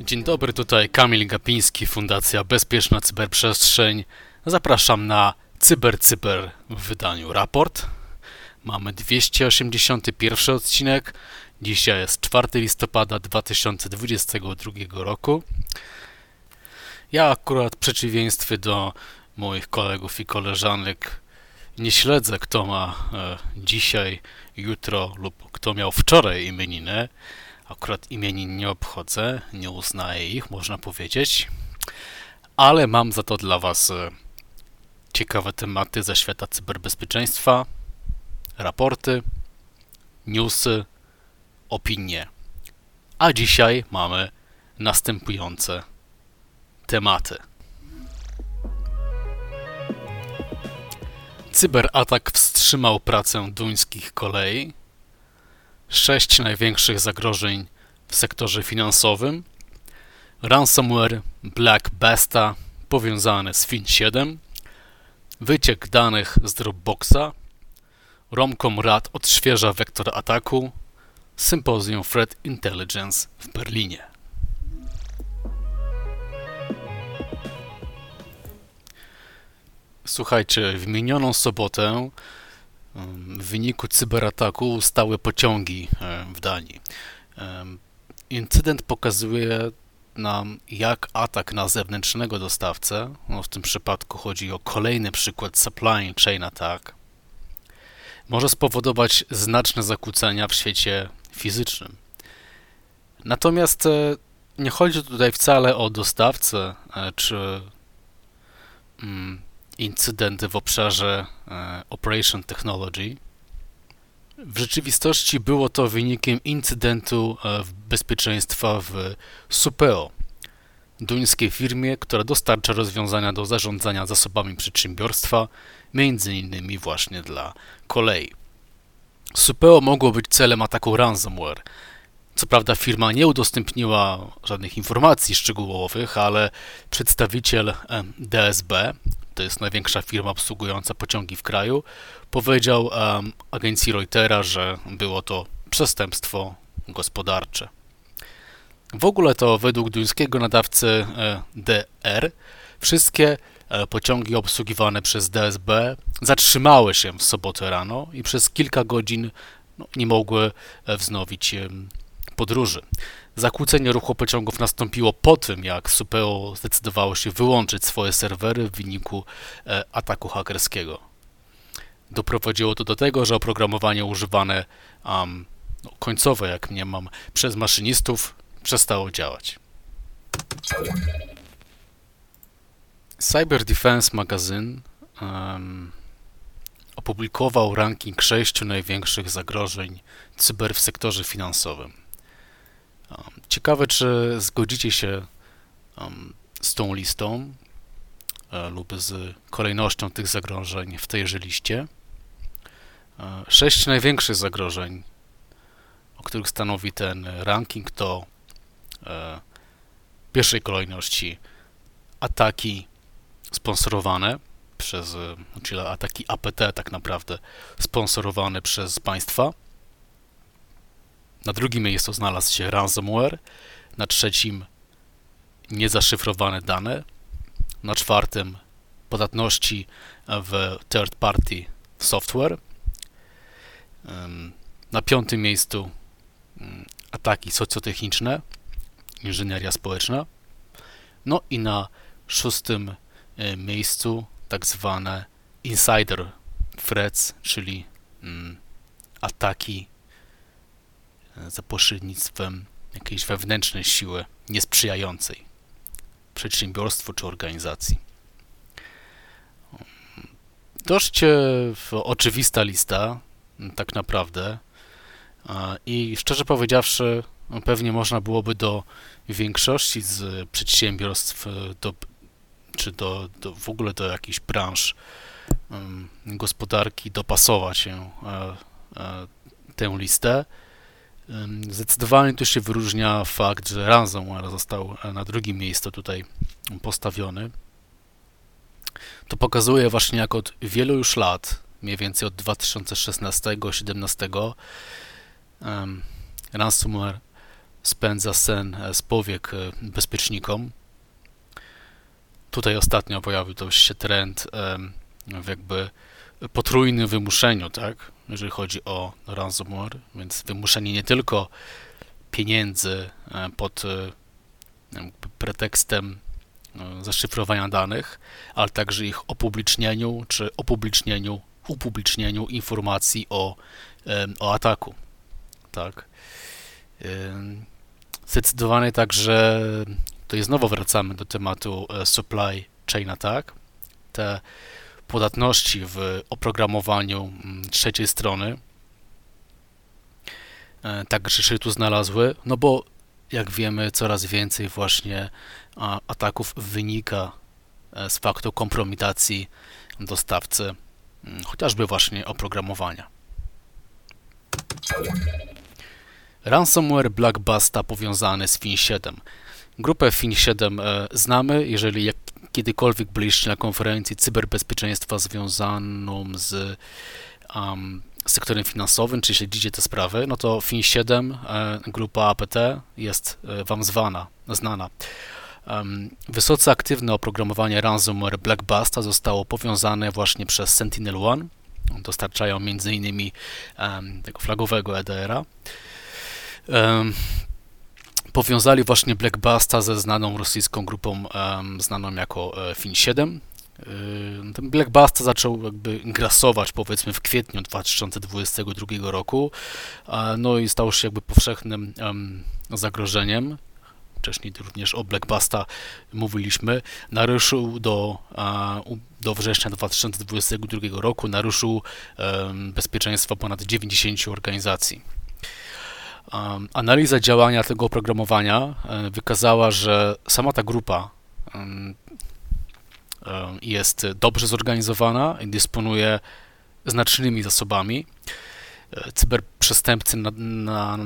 Dzień dobry, tutaj Kamil Gapiński, Fundacja Bezpieczna Cyberprzestrzeń. Zapraszam na Cyber Cyber w wydaniu raport. Mamy 281 odcinek. Dzisiaj jest 4 listopada 2022 roku. Ja akurat w przeciwieństwie do moich kolegów i koleżanek nie śledzę, kto ma e, dzisiaj, jutro lub kto miał wczoraj imieniny. Akurat imienin nie obchodzę, nie uznaję ich, można powiedzieć. Ale mam za to dla Was e, ciekawe tematy ze świata cyberbezpieczeństwa, raporty, newsy, opinie. A dzisiaj mamy następujące tematy. Cyberatak wstrzymał pracę duńskich kolei. Sześć największych zagrożeń w sektorze finansowym. Ransomware Black Besta powiązany z Fin7. Wyciek danych z Dropboxa. Romcom Rad odświeża wektor ataku. Sympozjum Threat Intelligence w Berlinie. Słuchajcie, w minioną sobotę w wyniku cyberataku stały pociągi w Danii. Incydent pokazuje nam, jak atak na zewnętrznego dostawcę, no w tym przypadku chodzi o kolejny przykład supply chain attack, może spowodować znaczne zakłócenia w świecie fizycznym. Natomiast e, nie chodzi tutaj wcale o dostawcę e, czy mm, incydenty w obszarze e, Operation Technology. W rzeczywistości było to wynikiem incydentu bezpieczeństwa w Supeo, duńskiej firmie, która dostarcza rozwiązania do zarządzania zasobami przedsiębiorstwa, innymi właśnie dla kolei. Supeo mogło być celem ataku ransomware. Co prawda firma nie udostępniła żadnych informacji szczegółowych, ale przedstawiciel DSB, to jest największa firma obsługująca pociągi w kraju, powiedział um, agencji Reutera, że było to przestępstwo gospodarcze. W ogóle to według duńskiego nadawcy e, DR wszystkie e, pociągi obsługiwane przez DSB zatrzymały się w sobotę rano i przez kilka godzin no, nie mogły e, wznowić podróży. Zakłócenie ruchu pociągów nastąpiło po tym, jak Supeo zdecydowało się wyłączyć swoje serwery w wyniku ataku hakerskiego. Doprowadziło to do tego, że oprogramowanie używane um, no, końcowe, jak mnie mam, przez maszynistów przestało działać. Cyber Defense Magazine um, opublikował ranking sześciu największych zagrożeń cyber w sektorze finansowym. Ciekawe, czy zgodzicie się um, z tą listą e, lub z kolejnością tych zagrożeń w tejże liście. E, sześć największych zagrożeń, o których stanowi ten ranking, to e, w pierwszej kolejności ataki sponsorowane przez, e, czyli ataki APT tak naprawdę sponsorowane przez państwa. Na drugim miejscu znalazł się ransomware, na trzecim niezaszyfrowane dane, na czwartym podatności w third party software, na piątym miejscu mm, ataki socjotechniczne, inżynieria społeczna. No i na szóstym e, miejscu tak zwane insider threats, czyli mm, ataki za pośrednictwem jakiejś wewnętrznej siły niesprzyjającej przedsiębiorstwu czy organizacji. Dość e, oczywista lista, tak naprawdę. I szczerze powiedziawszy, pewnie można byłoby do większości z przedsiębiorstw, do, czy do, do w ogóle do jakichś branż gospodarki dopasować się e, e, tę listę. Zdecydowanie tu się wyróżnia fakt, że ransomware został na drugim miejscu tutaj postawiony. To pokazuje właśnie, jak od wielu już lat, mniej więcej od 2016-2017, um, ransomware spędza sen z powiek e, bezpiecznikom. Tutaj ostatnio pojawił się trend jakby potrójnym wymuszeniu, tak? Jeżeli chodzi o ransomware, więc wymuszenie nie tylko pieniędzy e, pod e, pretekstem e, zaszyfrowania danych, ale także ich opublicznieniu czy opublicznieniu, upublicznieniu informacji o, o ataku. Tak. Zdecydowanie także, to znowu wracamy do tematu supply chain attack. Te podatności w oprogramowaniu mm, trzeciej strony e, także się tu znalazły, no bo jak wiemy, coraz więcej właśnie ataków wynika e, z faktu kompromitacji dostawcy, mm, chociażby właśnie oprogramowania. Ransomware Black Basta powiązany z FIN7. Grupę FIN7 e, znamy, jeżeli jak kiedykolwiek byliście na konferencji cyberbezpieczeństwa związaną z um, sektorem finansowym, czy śledzicie te sprawy, no to FIN7, e, grupa APT jest e, Wam zwana, znana. Wysoce aktywne oprogramowanie ransomware Black Basta zostało powiązane właśnie przez Sentinel-One. Dostarczają m.in. Tego flagowego EDR-a. Powiązali właśnie Black Basta ze znaną rosyjską grupą znaną jako e, Fin7. E, ten Black Basta zaczął jakby grasować powiedzmy w kwietniu 2022 roku, no i stał się jakby powszechnym zagrożeniem. Wcześniej również o Black Basta mówiliśmy. Naruszył do, do września 2022 roku naruszył bezpieczeństwo ponad 90 organizacji. Analiza działania tego oprogramowania wykazała, że sama ta grupa jest dobrze zorganizowana i dysponuje znacznymi zasobami. E, cyberprzestępcy na, na,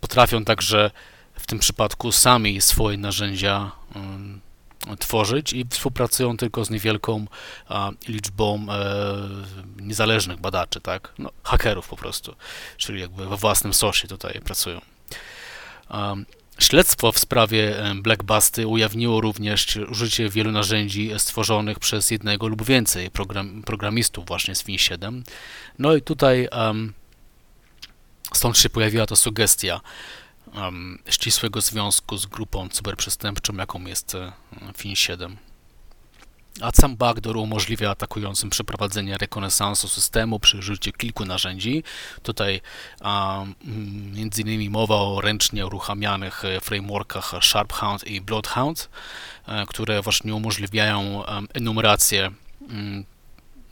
potrafią także w tym przypadku sami swoje narzędzia tworzyć i współpracują tylko z niewielką a, liczbą e, niezależnych badaczy, tak? No, hakerów po prostu, czyli jakby we własnym sosie tutaj pracują. Um, Śledztwo w sprawie Blackbusty ujawniło również użycie wielu narzędzi stworzonych przez jednego lub więcej program, programistów właśnie z Win7. No i tutaj stąd się pojawiła ta sugestia, ścisłego związku z grupą cyberprzestępczą, jaką jest e, FIN7. A sam backdoor umożliwia atakującym przeprowadzenie rekonesansu systemu przy użyciu kilku narzędzi. Tutaj um, innymi mowa o ręcznie uruchamianych e, frameworkach SharpHound i Bloodhound, e, które właśnie umożliwiają enumerację um,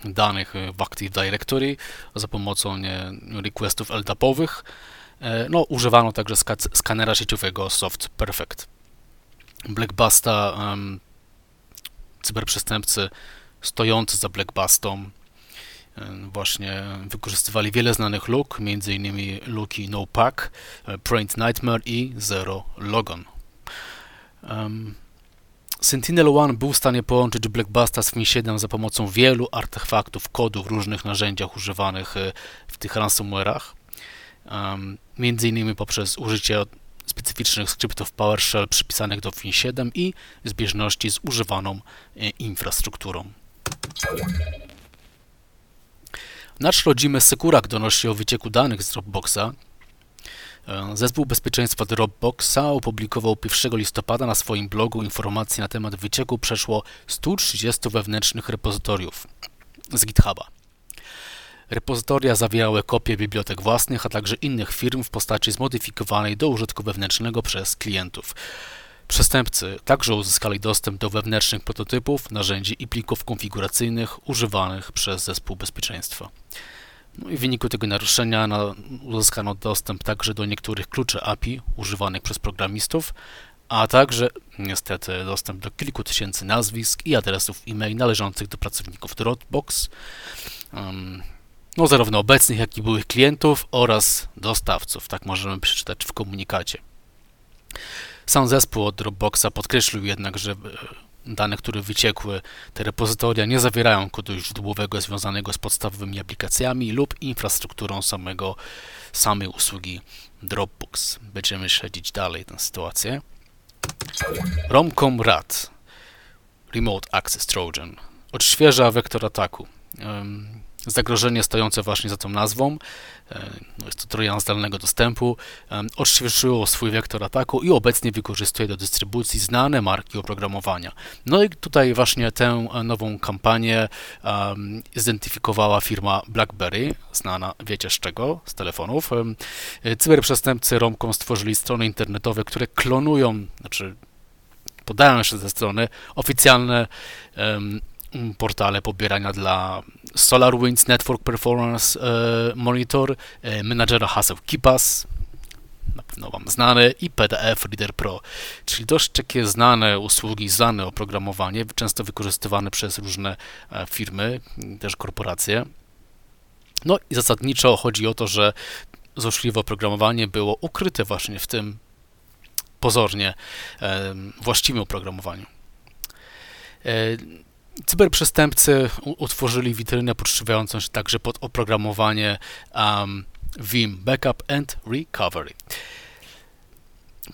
danych w Active Directory za pomocą requestów LDAP-owych E, no, używano także skanera sieciowego Soft Perfect. Blackbusta, um, cyberprzestępcy stojący za Blackbustą właśnie wykorzystywali wiele znanych luk, m.in. luki NoPack, e, Print Nightmare i Zero Logon. Um, Sentinel-1 był w stanie połączyć Blackbusta z FIN7 za pomocą wielu artefaktów, kodów w różnych narzędziach używanych e, w tych ransomware'ach między innymi poprzez użycie specyficznych skryptów PowerShell przypisanych do Fin7 i zbieżności z używaną e, infrastrukturą. Nasz rodzimy Sekurak donosi o wycieku danych z Dropboxa. E, zespół bezpieczeństwa Dropboxa opublikował 1 listopada na swoim blogu informacje na temat wycieku przeszło 130 wewnętrznych repozytoriów z GitHuba. Repozytoria zawierały kopie bibliotek własnych, a także innych firm w postaci zmodyfikowanej do użytku wewnętrznego przez klientów. Przestępcy także uzyskali dostęp do wewnętrznych prototypów, narzędzi i plików konfiguracyjnych używanych przez zespół bezpieczeństwa. No i w wyniku tego naruszenia na, uzyskano dostęp także do niektórych kluczy API używanych przez programistów, a także niestety dostęp do kilku tysięcy nazwisk i adresów e-mail należących do pracowników Dropbox. Um, no, zarówno obecnych, jak i byłych klientów oraz dostawców. Tak możemy przeczytać w komunikacie. Sam zespół od Dropboxa podkreślił jednak, że dane, które wyciekły, te repozytoria nie zawierają kodu źródłowego związanego z podstawowymi aplikacjami lub infrastrukturą samego, samej usługi Dropbox. Będziemy śledzić dalej tę sytuację. Romcom RAT Remote Access Trojan odświeża wektor ataku. Zagrożenie stojące właśnie za tą nazwą, e, no jest to trojan zdalnego dostępu, odświeżyło swój wektor ataku i obecnie wykorzystuje do dystrybucji znane marki oprogramowania. No i tutaj właśnie tę nową kampanię um, zidentyfikowała firma BlackBerry, znana wiecie z czego, z telefonów. Cyberprzestępcy Romką stworzyli strony internetowe, które klonują, znaczy podają jeszcze ze strony oficjalne um, portale pobierania dla SolarWinds Network Performance e, Monitor, e, menadżera haseł KeePass, na pewno Wam znane, i PDF Reader Pro, czyli dość takie znane usługi, znane oprogramowanie, często wykorzystywane przez różne e, firmy, też korporacje. No i zasadniczo chodzi o to, że złośliwe oprogramowanie było ukryte właśnie w tym pozornie właściwym oprogramowaniu. Cyberprzestępcy utworzyli witrynę podszywiającą się także pod oprogramowanie um, Vim Backup and Recovery.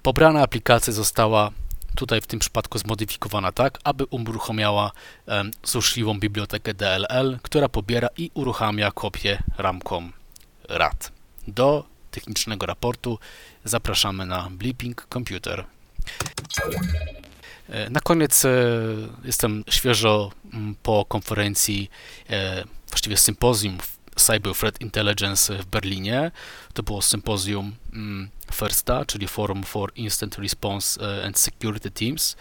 Pobrana aplikacja została tutaj w tym przypadku zmodyfikowana tak, aby uruchomiała um, złośliwą bibliotekę DLL, która pobiera i uruchamia kopię ramką RAD. Do technicznego raportu zapraszamy na Blipping Computer. E, na koniec e, jestem świeżo mm, po konferencji, e, właściwie sympozjum Cyber Threat Intelligence w Berlinie. To było sympozjum mm, FIRSTA, czyli Forum for Instant Response and Security Teams,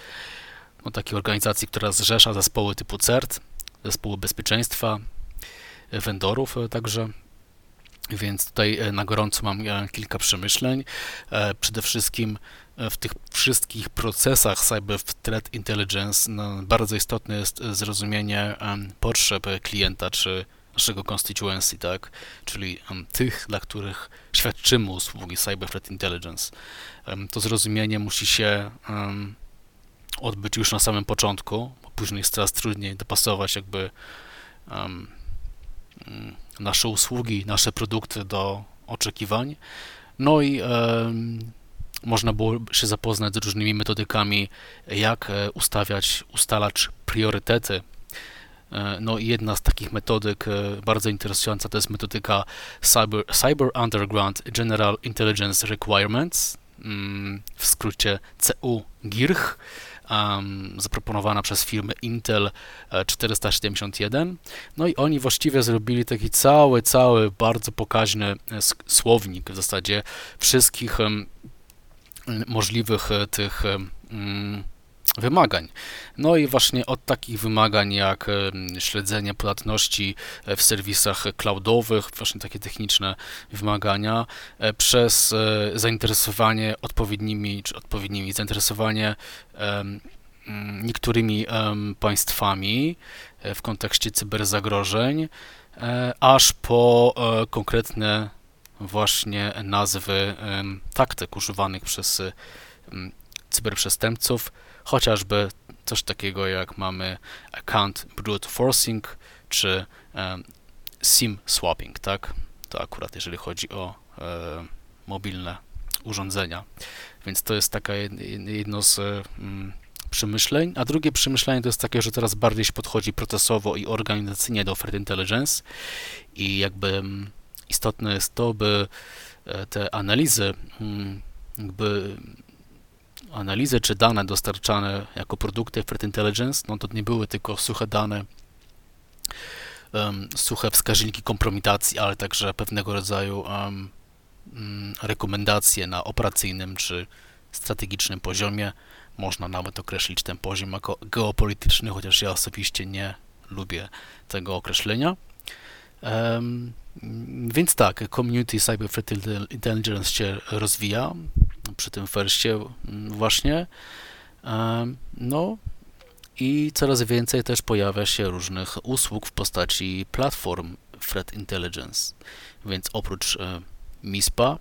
no, takiej organizacji, która zrzesza zespoły typu CERT, zespoły bezpieczeństwa, vendorów także. Więc tutaj na gorąco mam kilka przemyśleń. Przede wszystkim w tych wszystkich procesach Cyber Threat Intelligence no, bardzo istotne jest zrozumienie potrzeb klienta czy naszego constituency, tak? czyli tych, dla których świadczymy usługi Cyber Threat Intelligence. To zrozumienie musi się odbyć już na samym początku, bo później jest coraz trudniej dopasować jakby um, nasze usługi, nasze produkty do oczekiwań. No i um, można było się zapoznać z różnymi metodykami, jak e, ustawiać, ustalać priorytety. E, no i jedna z takich metodyk e, bardzo interesująca to jest metodyka Cyber, Cyber Underground General Intelligence Requirements, mm, w skrócie CU-GIRH, um, zaproponowana przez firmę Intel 471. No i oni właściwie zrobili taki cały, cały bardzo pokaźny słownik w zasadzie wszystkich um, możliwych e, tych e, mm, wymagań. No i właśnie od takich wymagań jak e, śledzenie podatności w serwisach cloudowych, właśnie takie techniczne wymagania, przez zainteresowanie odpowiednimi, czy odpowiednimi, zainteresowanie niektórymi państwami w kontekście cyberzagrożeń, aż po konkretne właśnie nazwy taktyk używanych przez cyberprzestępców, chociażby coś takiego jak mamy account brute forcing czy SIM swapping, tak? To akurat jeżeli chodzi o e, mobilne urządzenia. Więc to jest taka jedno z przemyśleń, a drugie przemyślenie to jest takie, że teraz bardziej się podchodzi procesowo i organizacyjnie do threat intelligence i jakby istotne jest to, by e, te analizy, mm, jakby analizy czy dane dostarczane jako produkty Threat Intelligence, no to nie były tylko suche dane, um, suche wskaźniki kompromitacji, ale także pewnego rodzaju um, rekomendacje na operacyjnym czy strategicznym poziomie. Można nawet określić ten poziom jako geopolityczny, chociaż ja osobiście nie lubię tego określenia. Um, więc tak, community cyber threat intelligence się rozwija przy tym firście właśnie. No i coraz więcej też pojawia się różnych usług w postaci platform Threat Intelligence. Więc oprócz MISPA,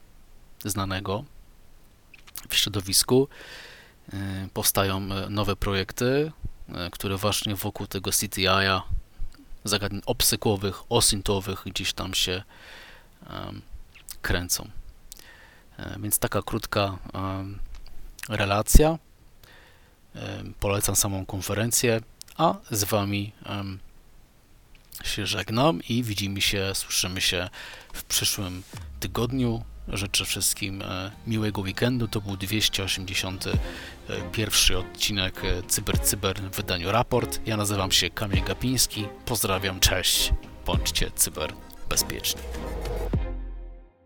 znanego w środowisku, powstają nowe projekty, które właśnie wokół tego CTI-a, zagadnień obsykłowych, osyntowych gdzieś tam się kręcą. Więc taka krótka relacja. Polecam samą konferencję, a z Wami się żegnam i widzimy się, słyszymy się w przyszłym tygodniu. Życzę wszystkim e, miłego weekendu. To był 281 odcinek e, Cyber w wydaniu Raport. Ja nazywam się Kamil Gapiński. Pozdrawiam, cześć. Bądźcie cyber bezpieczni.